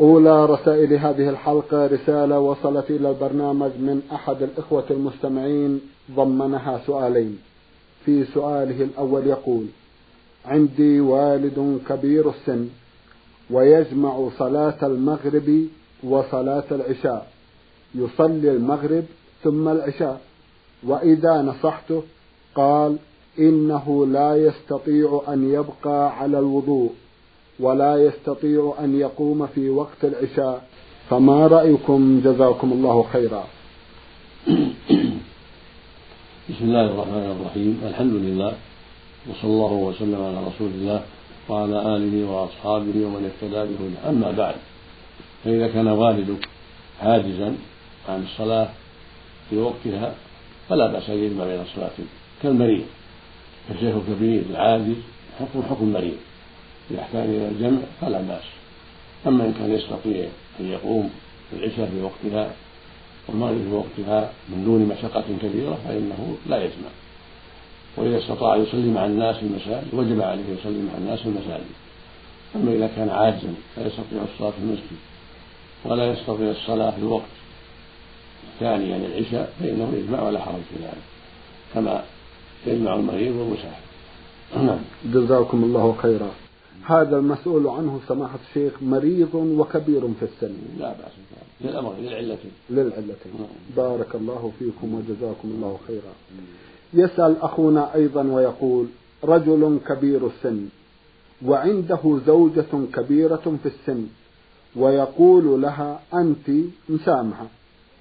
أولى رسائل هذه الحلقة رسالة وصلت إلى البرنامج من أحد الإخوة المستمعين ضمنها سؤالين. في سؤاله الأول يقول عندي والد كبير السن ويجمع صلاة المغرب وصلاة العشاء. يصلي المغرب ثم العشاء. وإذا نصحته قال إنه لا يستطيع أن يبقى على الوضوء. ولا يستطيع أن يقوم في وقت العشاء فما رأيكم؟ جزاكم الله خيرا. بسم الله الرحمن الرحيم. الحمد لله وصلى الله وسلم على رسول الله وعلى آله وأصحابه ومن اهتدى بهداه. أما بعد فإذا كان والدك عاجزا عن الصلاة في وقتها فلا بأس أن يجمع بين الصلاتين كالمريض فالشيخ الكبير العاجز حكم حكم المريض. إذا احتاج إلى الجمع فلا بأس. أما إن كان يستطيع أن يقوم العشاء في وقتها والمغرب في وقتها من دون مشقة كبيرة فإنه لا يجمع. وإذا استطاع يصلي مع الناس في المساجد وجب عليه يصلي مع الناس في المساجد. أما إذا كان عاجزا لا يستطيع الصلاة في المسجد ولا يستطيع الصلاة في الوقت الثاني يعني العشاء فإنه يجمع ولا حرج في ذلك. كما يجمع المريض والمسافر نعم. جزاكم الله خيرا. هذا المسؤول عنه سماحة الشيخ مريض وكبير في السن. لا بأس للأمر للعلة للعلتين. بارك الله فيكم وجزاكم الله خيرا. يسأل أخونا أيضا ويقول رجل كبير السن وعنده زوجة كبيرة في السن ويقول لها أنت مسامحة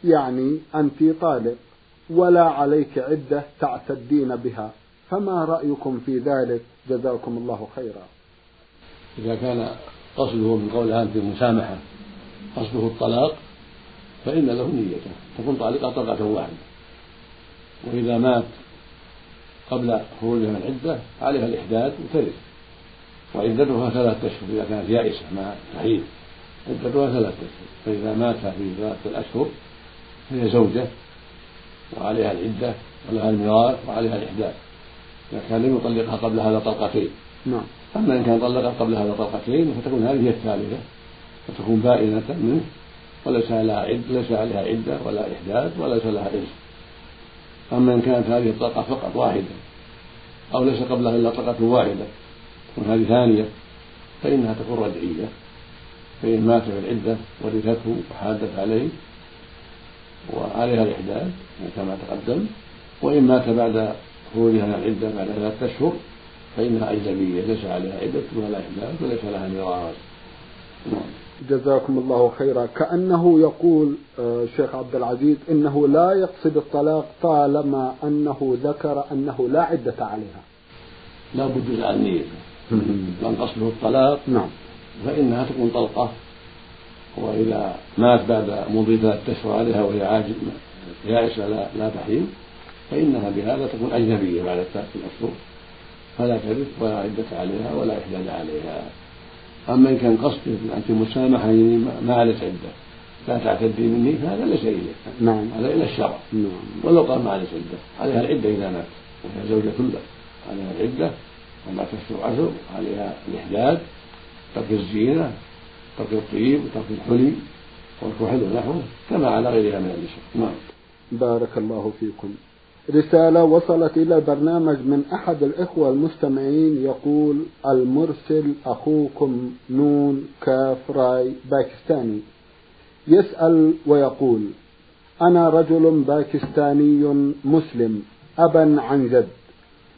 يعني أنت طالق ولا عليك عدة تعتدين بها فما رأيكم في ذلك؟ جزاكم الله خيرا. إذا كان قصده من قولها أنت المسامحة قصده الطلاق فإن له نيته. تكون طالقة طلقة واحدة. وإذا مات قبل خروجها من العدة عليها الإحداد وترث. وعدتها ثلاثة أشهر إذا كانت يائسة مع تحييد عدتها ثلاثة أشهر. فإذا مات في ثلاثة الأشهر فهي زوجة وعليها العدة ولها الميراث وعليها الإحداد إذا كان لم يطلقها قبل هذا طلقتين. نعم. أما إن كان طلقها قبل هذا طلقتين فتكون هذه هي الثالثة فتكون بائنة منه وليس لها عدة ليس عليها عدة ولا إحداد وليس لها إرث أما إن كانت هذه الطلقة فقط واحدة أو ليس قبلها إلا طلقة واحدة تكون هذه ثانية فإنها تكون رجعية فإن مات في العدة ورثته وحادت عليه وعليها الإحداد كما تقدم. وإن مات بعد خروجها من العدة بعد ثلاثة أشهر فإنها أجنبية ليس عليها عدة ولا إحداث وليس لها ميراث. نعم. جزاكم الله خيرا. كأنه يقول آه، شيخ عبد العزيز إنه لا يقصد الطلاق طالما أنه ذكر أنه لا عدة عليها. لا بد عن نيته من قصده الطلاق نعم. فإنها تكون طلقة. وإذا مات بعد مضي ثلاثة أشهر عليها وهي عاجز يائسة لا, لا تحيل فإنها بهذا تكون أجنبية بعد الثلاثة أشهر فلا ترث ولا عدة عليها ولا إحداد عليها. أما إن كان قصده أنت مسامحة يعني ما عليك عدة. لا تعتدي مني فهذا ليس إليه نعم. هذا إلى الشرع. نعم. ولو قال ما عليك عدة. عليها العدة إذا مات. وهي زوجة له عليها العدة. وما تشهر عشر عليها الإحداد. ترك الزينة ترك الطيب وترك الحلي والكحل ونحوه كما على غيرها من النساء. نعم. بارك الله فيكم. رسالة وصلت إلى البرنامج من أحد الإخوة المستمعين يقول المرسل أخوكم نون كاف راي باكستاني. يسأل ويقول أنا رجل باكستاني مسلم أبا عن جد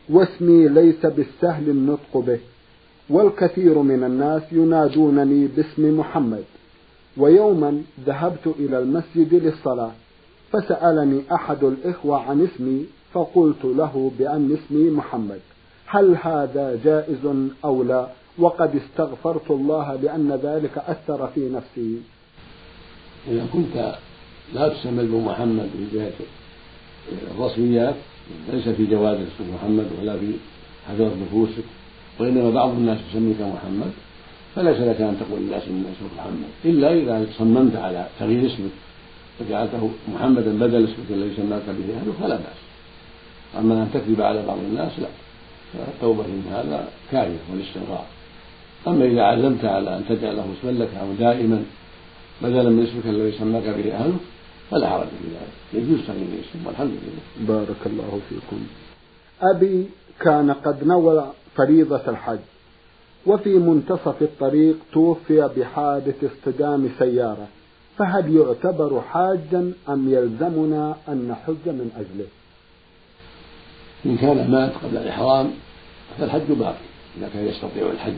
واسمي ليس بالسهل النطق به والكثير من الناس ينادونني باسم محمد ويوما ذهبت إلى المسجد للصلاة. فسألني أحد الإخوة عن اسمي فقلت له بأن اسمي محمد. هل هذا جائز أو لا؟ وقد استغفرت الله لأن ذلك أثر في نفسي. إذا كنت لا تسمى بمحمد في جهة الرسميات ليس في جواز اسم محمد ولا في حضرة نفوسك وإنما بعض الناس يسميك محمد فليس لك أن تقول للناس إن اسمك محمد إلا إذا صممت على تغيير اسمك. وجعلته محمدا بدل اسمك الذي سماك به. أهله فلا بأس. أما أن تكذب على بعض الناس لا. فالتوبة من هذا كافية والاستغفار أما إذا عزمت على أن تجعله اسما لك أو دائما بدلا من اسمك الذي سماك به أهلك فلا حرج في ذلك. يجوز تغيير الاسم والحمد لله. بارك الله فيكم. أبي كان قد نوى فريضة الحج وفي منتصف الطريق توفي بحادث اصطدام سيارة. فهل يعتبر حاجا أم يلزمنا أن نحج من أجله؟ إن كان مات قبل الإحرام فالحج باقي إذا كان يستطيع الحج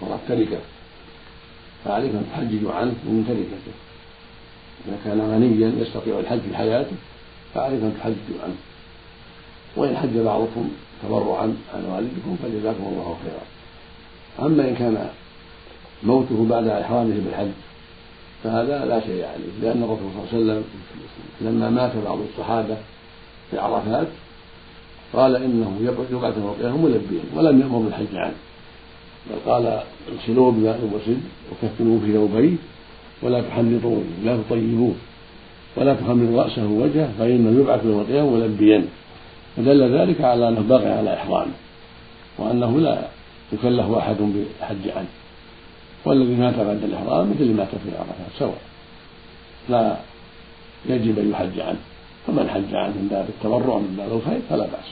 ورث تركة فعليك أن تحجج عنه من تركته. إذا كان غنيا يستطيع الحج في حياته فعليك أن تحجج عنه. وإن حج بعضكم تبرعا عن والدكم فجزاكم الله خيرا. أما إن كان موته بعد إحرامه بالحج فهذا لا شيء عليه لأن الرسول صلى الله عليه وسلم لما مات بعض الصحابة في عرفات قال إنه يبعث موقعهم ملبيا ولم يأمر بالحج عنه بل قال اغسلوه بماء وسد وكفنوه في ثوبيه ولا تحنطوه لا تطيبوه ولا تخمروا رأسه ووجهه فإنه يبعث يوم القيامة ملبيا فدل ذلك على أنه باقي على إحرامه وأنه لا يكلف أحد بالحج عنه والذي مات بعد الإحرام مثل اللي مات في عرفات سواء لا يجب أن يحج عنه. فمن حج عنه من باب التبرع من باب الخير فلا بأس.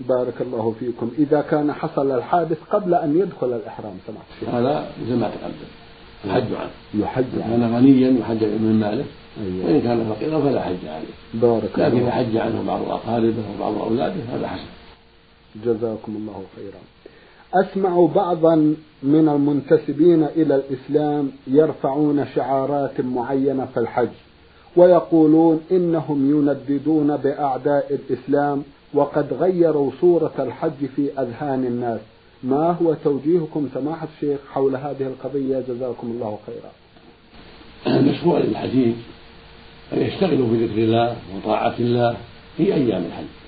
بارك الله فيكم. إذا كان حصل الحادث قبل أن يدخل الإحرام سمعت هذا مثل ما تقدم. الحج عنه. يحج عنه. كان غنيا يحج من ماله أيوة. وإن كان فقيرا فلا حج عليه. بارك لكن إذا حج عنه بعض أقاربه وبعض أولاده هذا حسن. جزاكم الله خيرا. أسمع بعضا من المنتسبين إلى الإسلام يرفعون شعارات معينة في الحج ويقولون إنهم ينددون بأعداء الإسلام وقد غيروا صورة الحج في أذهان الناس. ما هو توجيهكم سماحة الشيخ حول هذه القضية؟ جزاكم الله خيرا. المشروع للحجيج أن يشتغلوا بذكر الله وطاعة الله في أيام الحج.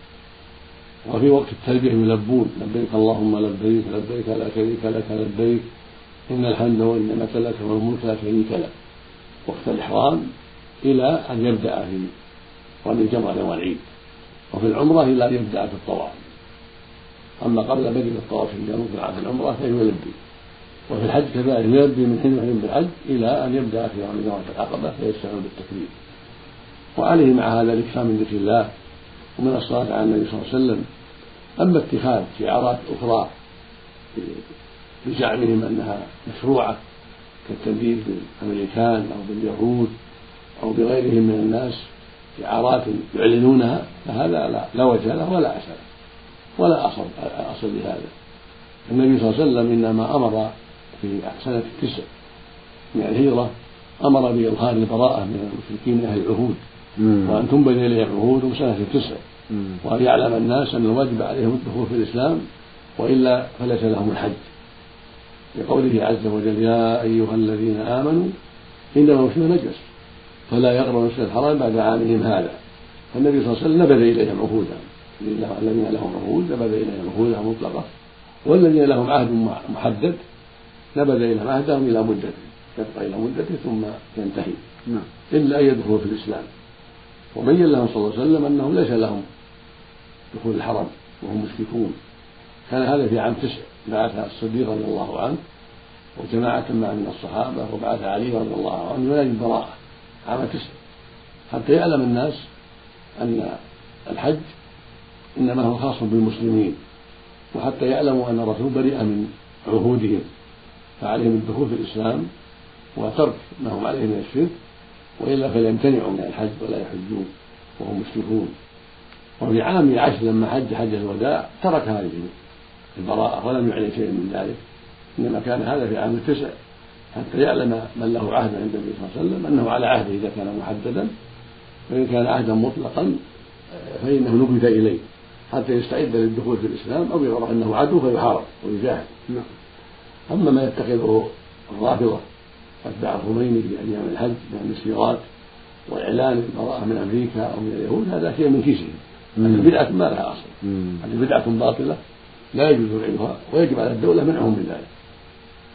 وفي وقت التلبية يلبون لبيك اللهم لبيك لبيك لا شريك لك لبيك إن الحمد والنعمة لك والملك لا شريك لك. وقت الإحرام إلى أن يبدأ في رمي الجمرة يوم العيد. وفي العمرة إلى أن يبدأ في الطواف. أما قبل بدء الطواف في العمرة فيلبي وفي الحج كذلك يلبي من حين يحرم بالحج إلى أن يبدأ في رمي جمرة العقبة فيستعمل بالتكبير وعليه مع هذا الإكثار من ذكر الله ومن الصلاة على النبي صلى الله عليه وسلم. أما اتخاذ شعارات أخرى بزعمهم أنها مشروعة كالتنديد بالأمريكان أو باليهود أو بغيرهم من الناس شعارات يعلنونها فهذا لا, لا وجه له ولا أثر ولا أصل أصل لهذا. النبي صلى الله عليه وسلم إنما أمر في سنة التسع من الهجرة أمر بإظهار البراءة من المشركين من أهل العهود. وأن تنبذ إليهم عهودهم سنة التسع. وأن يعلم الناس أن الواجب عليهم الدخول في الإسلام وإلا فليس لهم الحج. لقوله عز وجل يا أيها الذين آمنوا إنما المشركون نجس فلا يقربوا المسجد الحرام بعد عامهم هذا. فالنبي صلى الله عليه وسلم نبذ إليهم عهودهم الذين لهم عهود نبذ إليهم عهودهم مطلقة. والذين لهم عهد محدد نبذ إليهم عهدهم إلى مدته يبقى إلى مدته ثم ينتهي. نعم. إلا أن يدخلوا في الإسلام. وبين لهم صلى الله عليه وسلم أنهم ليس لهم دخول الحرم وهم مشركون. كان هذا في عام تسع بعث الصديق رضي الله عنه وجماعة مع من الصحابة وبعث علي رضي الله عنه ينادي البراءة عام تسع. حتى يعلم الناس أن الحج إنما هو خاص بالمسلمين وحتى يعلموا أن الرسول بريء من عهودهم فعليهم الدخول في الإسلام وترك ما هم عليه من الشرك وإلا فليمتنعوا من الحج ولا يحجون وهم مشركون. وفي عام عشر لما حج حج الوداع ترك هذه البراءة ولم يعلن شيئا من ذلك. إنما كان هذا في عام التسع حتى يعلم من له عهد عند النبي صلى الله عليه وسلم أنه على عهده إذا كان محددا فإن كان عهدا مطلقا فإنه نبذ إليه حتى يستعد للدخول في الإسلام أو يعرف أنه عدو فيحارب ويجاهد. نعم. أما ما يتخذه الرافضة أتباع الخميني في أيام الحج من السيارات وإعلان البراءة من أمريكا أو من اليهود هذا شيء من كيسهم. هذه بدعة ما لها أصل. هذه بدعة باطلة لا يجوز فعلها ويجب على الدولة منعهم من ذلك.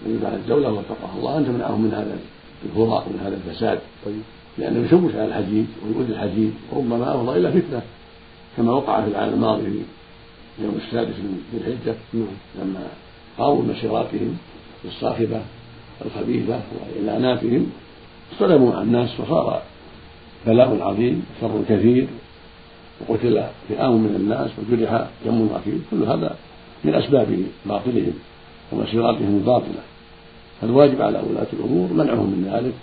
يجب على الدولة وتقاها الله أن تمنعهم من هذا الفراق ومن هذا الفساد. طيب. لأنه يشوش على الحجيج ويؤذي الحجيج وربما أفضى إلى فتنة كما وقع في العام الماضي في يوم السادس من ذي الحجة نعم. لما قاموا بمسيراتهم الصاخبة الخبيثة وإعلاناتهم اصطدموا مع الناس وصار بلاء عظيم شر كثير وقتل فئام من الناس وجرح جم أكيد كل هذا من أسباب باطلهم ومسيراتهم الباطلة. فالواجب على ولاة الأمور منعهم من ذلك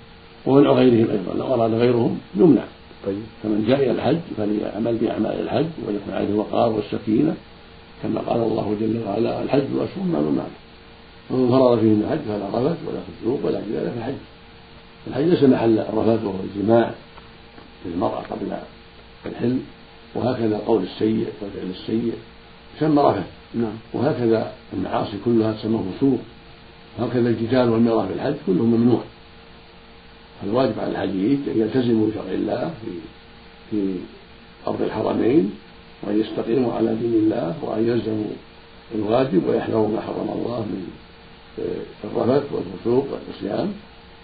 ومنع غيرهم أيضا لو أراد غيرهم يمنع. طيب. فمن جاء إلى الحج فليعمل بأعمال الحج وليكن عليه الوقار والسكينة كما قال الله جل وعلا الحج أشهر معلومات ومن فرض فيه الحج فلا رفث ولا فسوق ولا جدال في الحج. الحج ليس محل الرفث وهو الجماع للمرأة قبل الحلم وهكذا القول السيء والفعل السيء يسمى رفث. نعم. وهكذا المعاصي كلها تسمى فسوق. وهكذا الجدال والمرأة في الحج كله ممنوع. فالواجب على الحجيج أن يلتزموا بشرع الله في في أرض الحرمين وأن يستقيموا على دين الله وأن يلزموا الواجب ويحذروا ما حرم الله من الرفث والفسوق والعصيان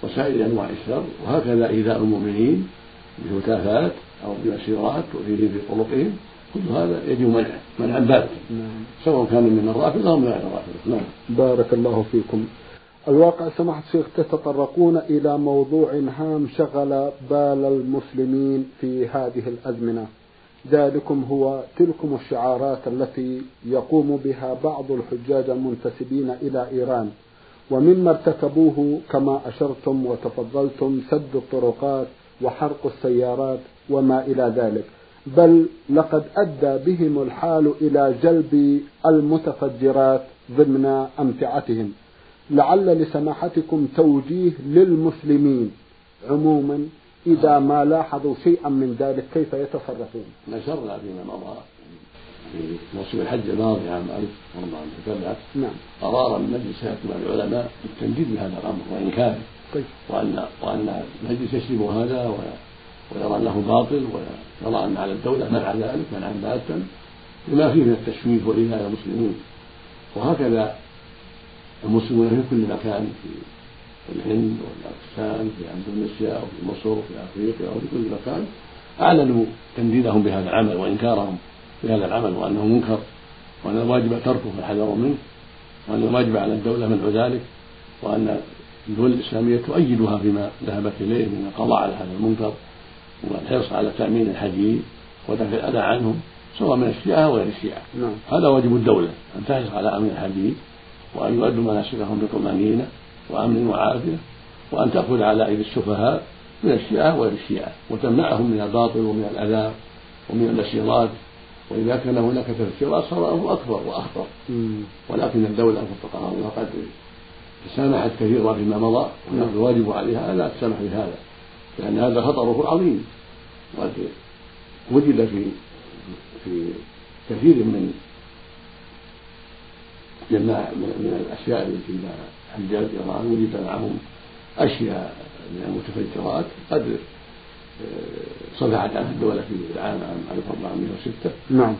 وسائر أنواع الشر وهكذا إيذاء المؤمنين بهتافات أو بمسيرات وفيه في طرقهم كل هذا يجب منعه منعا باتا نعم. سواء كان من الرافضة أو من غير الرافضة. نعم. بارك الله فيكم. الواقع سماحة الشيخ تتطرقون إلى موضوع هام شغل بال المسلمين في هذه الأزمنة. ذلكم هو تلكم الشعارات التي يقوم بها بعض الحجاج المنتسبين إلى إيران. ومما ارتكبوه كما أشرتم وتفضلتم سد الطرقات وحرق السيارات وما إلى ذلك. بل لقد أدى بهم الحال إلى جلب المتفجرات ضمن أمتعتهم. لعل لسماحتكم توجيه للمسلمين عموما إذا ما لاحظوا شيئا من ذلك كيف يتصرفون؟ نشرنا فيما مضى في موسم الحج الماضي عام 1407 نعم. قرارا من مجلس العلماء بالتنديد بهذا الأمر وإنكاره. طيب. وان وأن المجلس يسلم هذا ويرى أنه باطل ويرى أن على الدولة منع ذلك منعا باتا. لما فيه من التشويش وايذاء المسلمين وهكذا المسلمون في كل مكان في الهند والباكستان في أندونيسيا وفي مصر وفي أفريقيا وفي كل مكان أعلنوا تنديدهم بهذا العمل وإنكارهم بهذا العمل وأنه منكر وأن الواجب تركه والحذر منه وأن الواجب على الدولة منع ذلك وأن الدول الإسلامية تؤيدها فيما ذهبت إليه من القضاء على هذا المنكر والحرص على تأمين الحجيج ودفع الأذى عنهم سواء من الشيعة أو غير الشيعة نعم. هذا واجب الدولة أن تحرص على أمن الحجيج وأن يؤدوا مناسكهم بطمأنينة وأمن وعافية وأن تأخذ على أيدي السفهاء من الشيعة وغير الشيعة وتمنعهم من الباطل ومن الأذى ومن النشيرات وإذا كان هناك تفسيرات صار الأمر أكبر وأخطر. ولكن الدولة وفقها الله قد سامحت كثيرا فيما مضى الواجب عليها ألا تسامح بهذا لأن هذا خطره عظيم. قد وجد في في كثير من جماعة من الأشياء التي مع حجاج إيران وجد معهم أشياء من المتفجرات قد آه، صفحت عنها الدولة في العام 1406 نعم.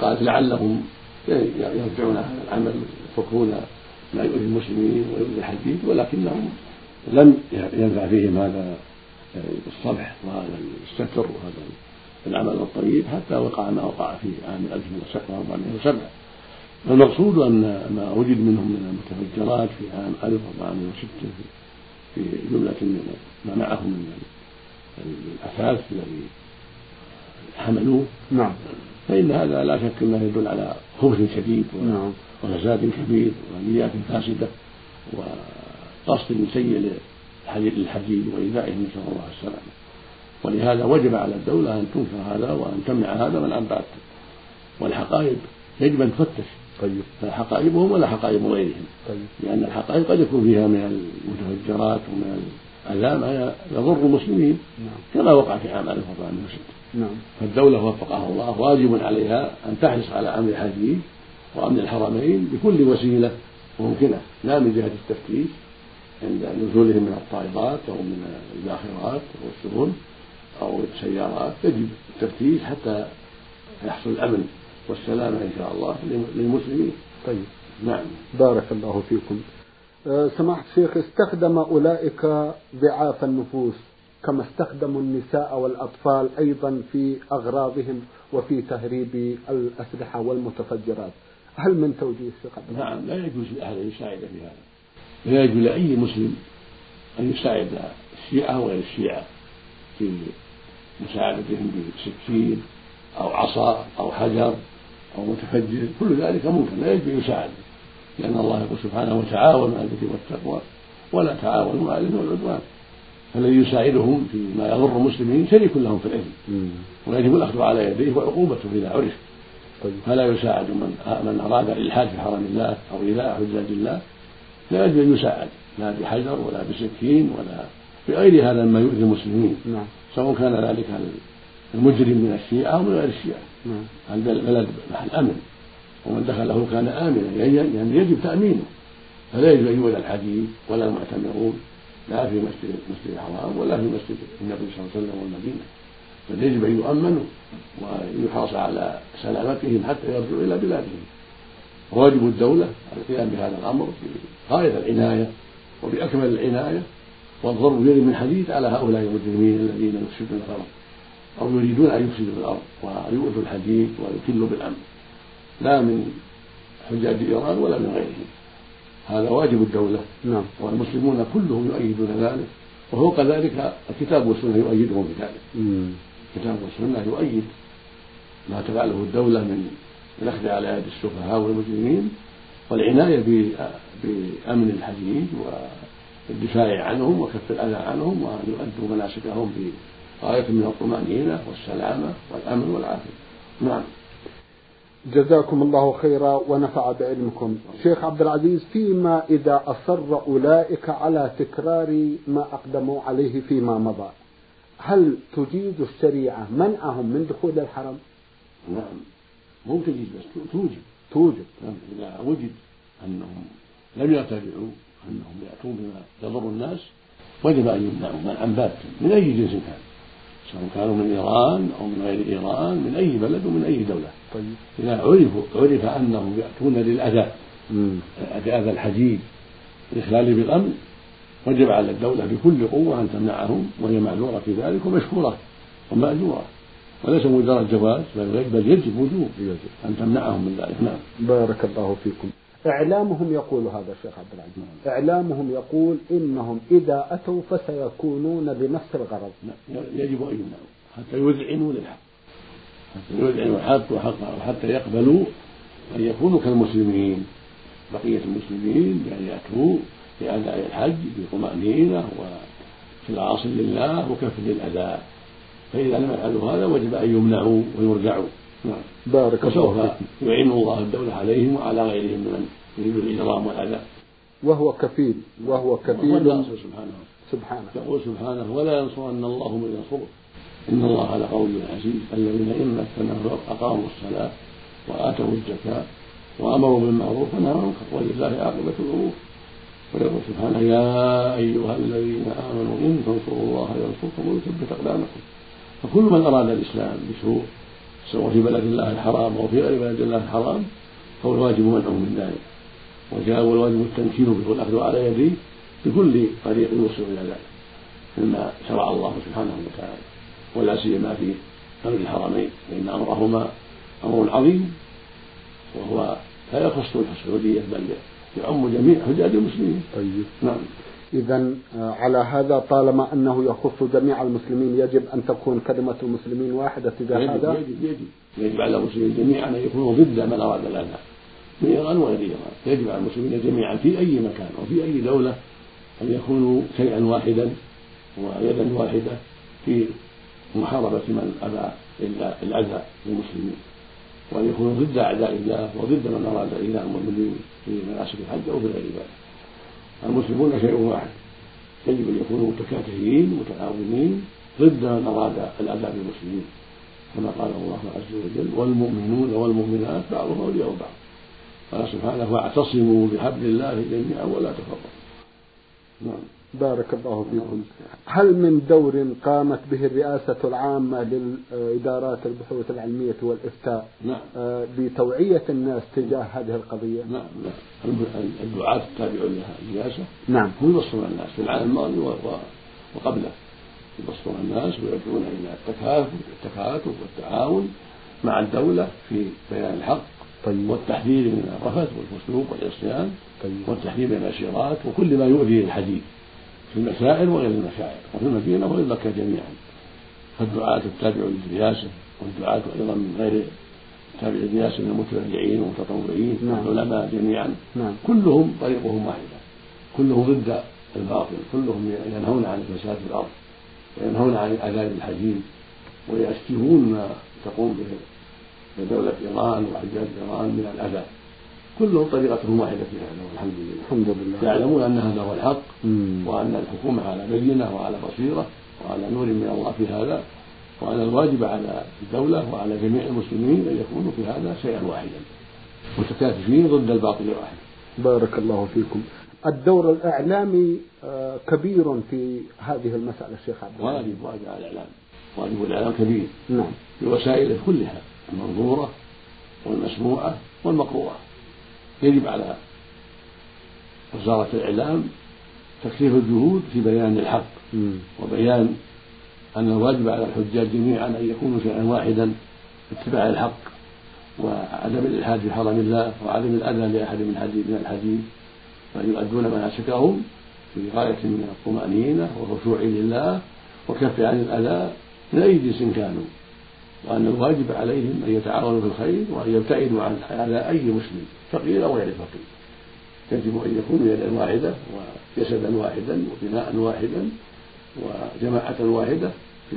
قالت لعلهم يرجعون هذا العمل يفكون ما يؤذي المسلمين ويؤذي الحديد ولكنهم لم ينفع فيهم هذا آه، الصفح وهذا الستر وهذا العمل الطيب حتى وقع ما وقع في عام 1407 فالمقصود أن ما وجد منهم من المتفجرات في عام 1406 في جملة من ما معهم من الأثاث الذي حملوه. نعم. فإن هذا لا شك أنه يدل على خبث شديد نعم. وفساد كبير ونيات فاسدة وقصد سيء للحجيج وإيذائهم نسأل الله السلامة ولهذا وجب على الدولة أن تنكر هذا وأن تمنع هذا من أن بات والحقائب يجب أن تفتش. طيب حقائبهم ولا حقائب غيرهم؟ طيب. لأن الحقائب قد يكون فيها من المتفجرات ومن الأذى ما يضر المسلمين نعم. كما وقع في عام 1406 نعم. فالدولة وفقها الله واجب عليها أن تحرص على أمن الحديث وأمن الحرمين بكل وسيلة ممكنة لا من جهة التفتيش عند نزولهم من الطائرات أو من الباخرات أو السفن أو السيارات. يجب التفتيش حتى يحصل الأمن. والسلامة إن شاء الله للمسلمين. طيب. نعم. بارك الله فيكم. أه، سماحة الشيخ استخدم أولئك ضعاف النفوس كما استخدموا النساء والأطفال أيضا في أغراضهم وفي تهريب الأسلحة والمتفجرات. هل من توجيه العزيز؟ نعم لا يجوز لأحد أن يساعد في هذا. لا يجوز لأي مسلم أن يساعد الشيعة وغير الشيعة في مساعدتهم بسكين أو عصا أو حجر. أو متفجر كل ذلك ممكن لا يجب أن يساعد لأن الله يقول سبحانه وتعاونوا على البر والتقوى ولا تعاونوا على الإثم والعدوان. فالذي يساعدهم فيما يضر المسلمين شريك لهم في الإثم ويجب الأخذ على يديه وعقوبته إذا عرف. طيب. فلا يساعد من من أراد الإلحاد في حرم الله أو إيذاء حجاج الله. لا يجب أن يساعد لا بحجر ولا بسكين ولا بغير هذا مما يؤذي المسلمين. نعم. سواء كان ذلك المجرم من الشيعة أو من غير الشيعة. البلد محل أمن ومن دخله كان آمنا يعني يجب تأمينه. فلا يجب أن يولى الحديث ولا المعتمرون لا في مسجد المسجد الحرام ولا في مسجد النبي صلى الله عليه وسلم والمدينة. بل يجب أن يؤمنوا ويحرص على سلامتهم حتى يرجعوا إلى بلادهم. واجب الدولة القيام بهذا الأمر بغاية العناية وبأكمل العناية. والضرب بيد من حديد على هؤلاء المجرمين الذين يفسدون الأرض. أو يريدون أن يفسدوا الأرض ويؤذوا الحديد ويكلوا بالأمن. لا من حجاج إيران ولا من غيرهم. هذا واجب الدولة. نعم. والمسلمون كلهم يؤيدون ذلك. وفوق ذلك الكتاب والسنة يؤيدهم بذلك. الكتاب والسنة يؤيد ما تفعله الدولة من الأخذ على يد السفهاء والمجرمين والعناية بأمن الحديد والدفاع عنهم وكف الأذى عنهم وأن يؤدوا مناسكهم بغاية من الطمأنينة والسلامة والأمن والعافية. نعم. جزاكم الله خيرا ونفع بعلمكم. شيخ عبد العزيز فيما إذا أصر أولئك على تكرار ما أقدموا عليه فيما مضى هل تجيز الشريعة منعهم من دخول الحرم؟ نعم. مو تجيز بس توجب. توجب. نعم. إذا وجد أنهم لم يرتدعوا أنهم يأتون بما يضر الناس وجب أن يمنعوا منعا باتا من أي جنس كان. سواء كانوا من إيران أو من غير إيران من أي بلد ومن أي دولة. طيب. إذا عرفوا عرف أنهم يأتون للأذى أذى الحديد الإخلال بالأمن وجب على الدولة بكل قوة أن تمنعهم وهي معذورة في ذلك ومشكورة ومأجورة. وليس مجرد جواز بل يجب وجوب أن تمنعهم من ذلك. نعم. بارك الله فيكم. إعلامهم يقول هذا الشيخ عبد العزيز. نعم. إعلامهم يقول إنهم إذا أتوا فسيكونون بنفس الغرض. يجب أن يمنعوا حتى يذعنوا للحق. حتى يذعنوا الحق وحتى يقبلوا أن يكونوا كالمسلمين. بقية المسلمين بأن يأتوا لأداء الحج بطمأنينة وإخلاص لله وكف للأذى. فإذا لم يفعلوا هذا وجب أن يمنعوا ويرجعوا. نعم. بارك الله وسوف يعين الله الدولة عليهم وعلى غيرهم من يريد الإجرام والأذى. وهو كفيل وهو كفيل. سبحانه. سبحانه. يقول سبحانه ولا ينصرن الله من ينصره. إن الله لقوي عزيز. الذين إن مكناهم أقاموا الصلاة وآتوا الزكاة وأمروا بالمعروف ونهوا عن المنكر ولله عاقبة الأمور. ويقول سبحانه يا أيها الذين آمنوا إن تنصروا الله ينصركم ويثبت أقدامكم. فكل من أراد الإسلام بسوء سواء في بلد الله الحرام أو في غير بلد الله الحرام فهو الواجب منعه من ذلك. وجاء والواجب التمكين به والأخذ على يديه بكل طريق يوصل إلى ذلك مما شرع الله سبحانه وتعالى. ولا سيما في أمر الحرمين فإن أمرهما أمر عظيم وهو لا يخص السعودية بل يعم جميع حجاج المسلمين. طيب. نعم. إذا آه، على هذا طالما أنه يخص جميع المسلمين يجب أن تكون كلمة المسلمين واحدة تجاه هذا. يجب يجب. يجب على المسلمين جميعا أن يكونوا ضد من أراد الأذى. من إيران وغير إيران. يجب على المسلمين جميعا في أي مكان وفي أي دولة أن يكونوا شيئا واحدا ويدا واحدة في محاربة من أبى إلا الأذى للمسلمين. وأن يكونوا ضد أعداء الله وضد من أراد إيذاء المؤمنين في مناسك الحج أو في غير ذلك. المسلمون شيء واحد. يجب أن يكونوا متكاتفين متعاونين ضد من أراد الأذى بالمسلمين كما قال الله عز وجل والمؤمنون والمؤمنات بعضهم أولياء بعض قال سبحانه واعتصموا بحبل الله جميعا ولا تفرقوا نعم. بارك الله فيكم. هل من دور قامت به الرئاسة العامة للإدارات البحوث العلمية والإفتاء نعم. آه، بتوعية الناس تجاه هذه القضية؟ نعم نعم. الدعاة التابعون لها الرئاسة. نعم. هم يبصرون الناس في العام الماضي وقبله. يبصرون الناس ويدعون إلى التكاتف والتعاون مع الدولة في بيان الحق طيب. والتحذير من الرفث والفسوق والعصيان طيب. والتحذير من الأشيرات وكل ما يؤذي الحديث في المسائل وغير المشاعر وفي المدينة وغير مكة جميعا. فالدعاة التابع للرئاسة والدعاة أيضا من غير تابع للرئاسة من المتبرعين والمتطوعين نعم. والعلماء جميعا. نعم. كلهم طريقهم واحدة. كلهم ضد الباطل. كلهم ينهون عن الفساد في الأرض وينهون عن العذاب الحزين ويشتهون ما تقوم به دولة إيران وحجاج إيران من الأذى كلهم طريقتهم واحدة في هذا والحمد لله. الحمد لله. يعلمون أن هذا هو الحق وأن الحكومة على بينة وعلى بصيرة وعلى نور من الله في هذا وأن الواجب على الدولة وعلى جميع المسلمين أن يكونوا في هذا شيئا واحدا متكاتفين ضد الباطل واحد. بارك الله فيكم. الدور الإعلامي آه، كبير في هذه المسألة الشيخ عبد واجب واجب على الإعلام. واجب الإعلام كبير. نعم. بوسائله كلها المنظورة والمسموعة والمقروءة. يجب على وزارة الإعلام تكثيف الجهود في بيان الحق وبيان أن الواجب على الحجاج جميعا أن يكونوا شيئا واحدا في اتباع الحق وعدم الإلحاد في حرم الله وعدم الأذى لأحد من حديث من الحديث. وأن يؤدون مناسكهم في غاية من الطمأنينة والخشوع لله وكف عن الأذى من أي جنس كانوا. وأن الواجب عليهم أن يتعاونوا في الخير وأن يبتعدوا عن على أي مسلم فقير أو غير فقير. يجب أن يكونوا يدا واحدة وجسدا واحدا وبناء واحدا وجماعة واحدة في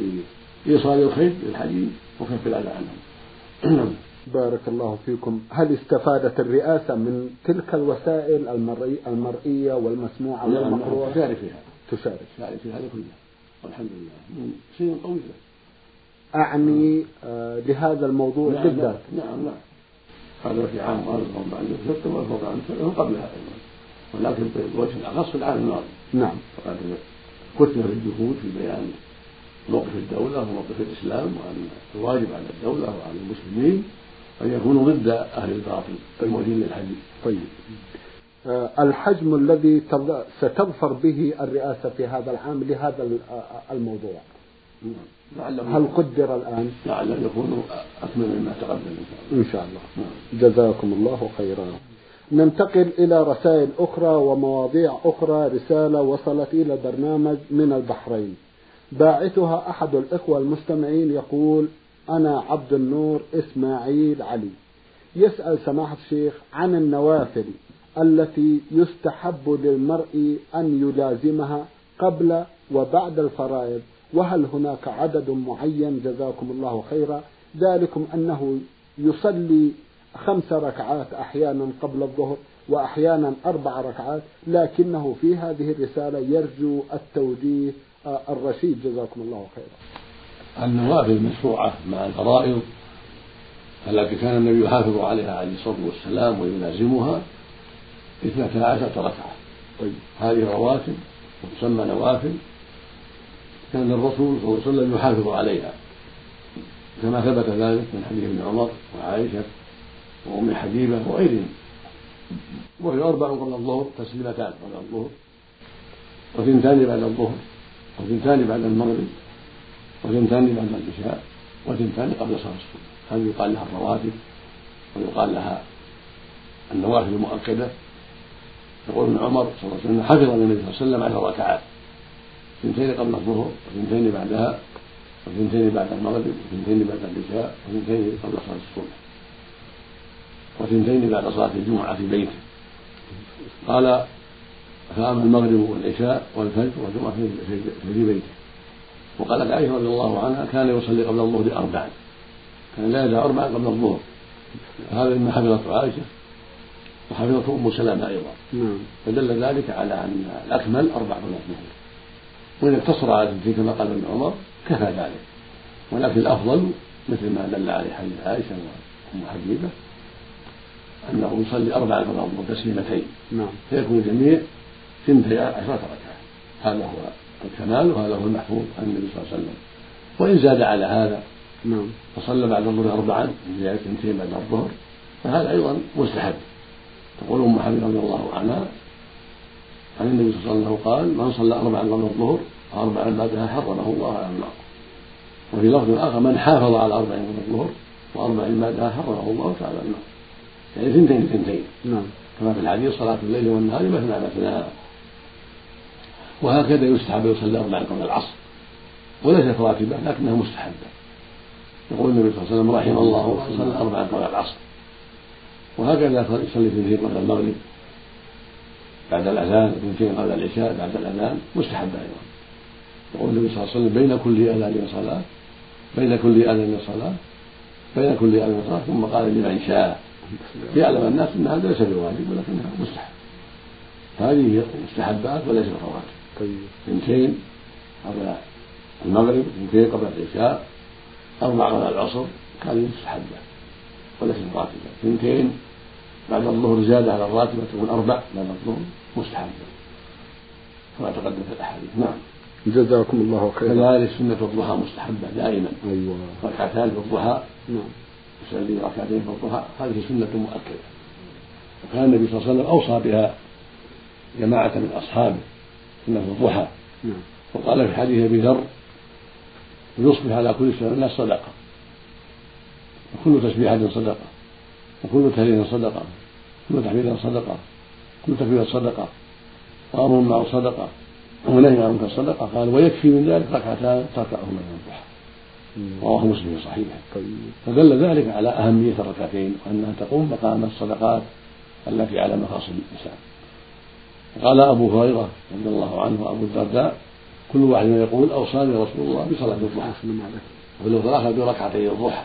إيصال الخير للحديث وكف الأذى عنهم. بارك الله فيكم. هل استفادت الرئاسة من تلك الوسائل المرئية والمسموعة نعم والمقروءة؟ تشارك فيها. تشارك. تشارك في هذا كله. والحمد لله. من شيء قوي أعني آه لهذا الموضوع نعم بالذات نعم نعم هذا في عام 1406 و1407 قبلها أيضا ولكن بوجه الأخص في العام الماضي نعم. فقد كثرت الجهود في بيان موقف الدولة وموقف الإسلام وأن الواجب على الدولة وعلى المسلمين أن يكونوا ضد أهل الباطل المؤذين للحديث طيب. آه الحجم الذي ستظفر به الرئاسة في هذا العام لهذا آه، الموضوع. نعم. هل قدر الآن؟ لعله يكون أكمل مما تقدم إن شاء الله. جزاكم الله خيرا. ننتقل إلى رسائل أخرى ومواضيع أخرى رسالة وصلت إلى برنامج من البحرين. باعثها أحد الإخوة المستمعين يقول أنا عبد النور إسماعيل علي. يسأل سماحة الشيخ عن النوافل التي يستحب للمرء أن يلازمها قبل وبعد الفرائض. وهل هناك عدد معين؟ جزاكم الله خيرا. ذلكم أنه يصلي خمس ركعات أحيانا قبل الظهر وأحيانا أربع ركعات لكنه في هذه الرسالة يرجو التوجيه آه، الرشيد. جزاكم الله خيرا. النوافل المشروعة مع الفرائض التي كان النبي يحافظ عليها عليه الصلاة والسلام ويلازمها اثنتا عشرة ركعة. طيب. هذه رواتب وتسمى نوافل. كان الرسول صلى الله عليه وسلم يحافظ عليها. كما ثبت ذلك من حديث ابن عمر وعائشة وأم حبيبة وغيرهم. وهي أربع قبل الظهر تسليمتان قبل الظهر. وثنتان بعد الظهر. وثنتان بعد المغرب. وثنتان بعد العشاء. وثنتان قبل صلاة الصبح. هذه يقال لها الرواتب ويقال لها النوافل المؤكدة. يقول ابن عمر صلى الله عليه وسلم حفظ النبي صلى الله عليه وسلم على ركعات اثنتين قبل الظهر واثنتين بعدها واثنتين بعد المغرب واثنتين بعد العشاء واثنتين قبل صلاة الصبح وثنتين بعد صلاة الجمعة في بيته. قال فأما المغرب والعشاء والفجر والجمعة في بيته. وقالت عائشة رضي الله عنها كان يصلي قبل الظهر أربعا. كان لا يدع أربعا قبل الظهر. هذا مما حفظته عائشة وحفظته أم سلمة أيضا. نعم. فدل ذلك على أن الأكمل أربع قبل الظهر. وإن اقتصر على في كما قال ابن عمر كفى ذلك. ولكن الأفضل مثل ما دل عليه حديث عائشة وأم حبيبة أنه يصلي أربعا قبل الظهر تسليمتين نعم. فيكون الجميع ثنتي عشرة ركعة. هذا هو الكمال وهذا هو المحفوظ عن النبي صلى الله عليه وسلم. وإن زاد على هذا نعم. فصلى بعد الظهر أربعا زيادة اثنتين بعد الظهر. فهذا أيضا مستحب. تقول أم حبيبة رضي الله عنها عن النبي صلى الله عليه وسلم قال من صلى أربعا قبل الظهر وأربعا بعدها حرمه الله على النار وفي لفظ آخر من حافظ على أربعين قبل الظهر وأربعين بعدها حرمه الله تعالى النار يعني ثنتين ثنتين نعم. كما في الحديث صلاة الليل والنهار مثنى مثنى. وهكذا يستحب يصلي أربعا قبل العصر وليست راتبة لكنها مستحبة يقول النبي صلى الله عليه وسلم رحم الله صلى أربعا قبل العصر. وهكذا يصلي اثنتين قبل المغرب. بعد الأذان اثنتين قبل العشاء بعد الأذان مستحبة أيضا. يقول النبي صلى الله عليه وسلم بين كل أذان صلاة بين كل أذان صلاة بين كل أذان صلاة ثم قال لمن شاء ليعلم الناس أن هذا ليس بواجب ولكنها مستحب. هذه مستحبات وليست رواتب طيب. اثنتين قبل المغرب اثنتين قبل العشاء أربع قبل العصر هذه مستحبة وليست راتبة اثنتين بعد الظهر زيادة على الراتبة تكون أربع بعد الظهر مستحبة كما تقدم في الأحاديث. نعم. جزاكم الله خيرا. كذلك سنة الضحى مستحبة دائما. أيوة. ركعتان في الضحى. نعم. يصلي ركعتين في الضحى. هذه سنة مؤكدة. وكان النبي صلى الله عليه وسلم أوصى بها جماعة من أصحابه سنة الضحى. نعم. وقال في حديث أبي ذر يصبح على كل سنة صدقة. وكل تسبيحة صدقة. وكل تهليل صدقة. كل تحميد صدقة. كل تكبير صدقة. وأمر معه صدقة. ونهي عن منكر صدقة. قال ويكفي من ذلك ركعتان تركعهما من الضحى. رواه مسلم في صحيحه. فدل ذلك على أهمية الركعتين وأنها تقوم مقام الصدقات التي على مفاصل الإنسان. قال أبو هريرة رضي الله عنه وأبو الدرداء كل واحد يقول أوصاني رسول الله بصلاة الضحى. اللفظ الآخر بركعتي الضحى.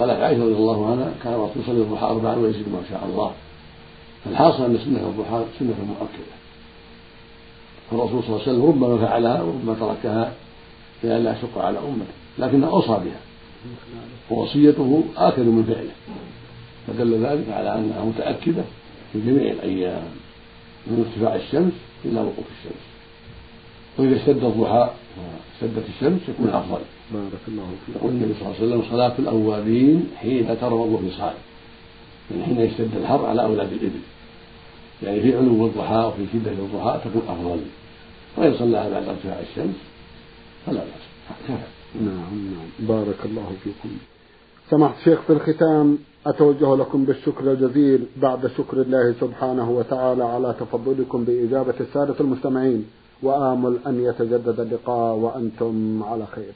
قالت عائشة رضي الله عنها كان الرسول يصلي الضحى أربعا ويزيد ما شاء الله. فالحاصل أن سنة الضحى سنة مؤكدة. فالرسول صلى الله عليه وسلم ربما فعلها وربما تركها لئلا يشق على أمته لكنه أوصى بها. ووصيته آكد من فعله. فدل ذلك على أنها متأكدة في جميع الأيام من ارتفاع الشمس إلى وقوف الشمس. وإذا اشتد الضحى واشتدت الشمس يكون أفضل. بارك الله فيك. يقول النبي صلى الله عليه وسلم صلاة الأوابين حين تروض الفصال يعني حين يشتد الحر على أولاد الإبل. يعني في علو الضحى وفي شدة الضحى تكون أفضل. وإن صلاها بعد ارتفاع الشمس فلا بأس. نعم نعم. بارك الله فيكم. سمحت شيخ في الختام أتوجه لكم بالشكر الجزيل بعد شكر الله سبحانه وتعالى على تفضلكم بإجابة السادة المستمعين. وآمل أن يتجدد اللقاء وأنتم على خير.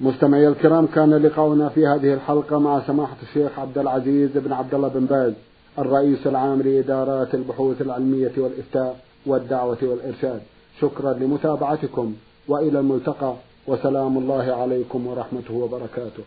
مستمعي الكرام كان لقاؤنا في هذه الحلقة مع سماحة الشيخ عبد العزيز بن عبد الله بن باز الرئيس العام لإدارات البحوث العلمية والإفتاء والدعوة والإرشاد. شكرا لمتابعتكم وإلى الملتقى وسلام الله عليكم ورحمته وبركاته.